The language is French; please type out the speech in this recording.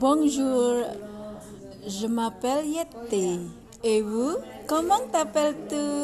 Bonjour, je m'appelle Yeti. Et vous, comment t'appelles-tu?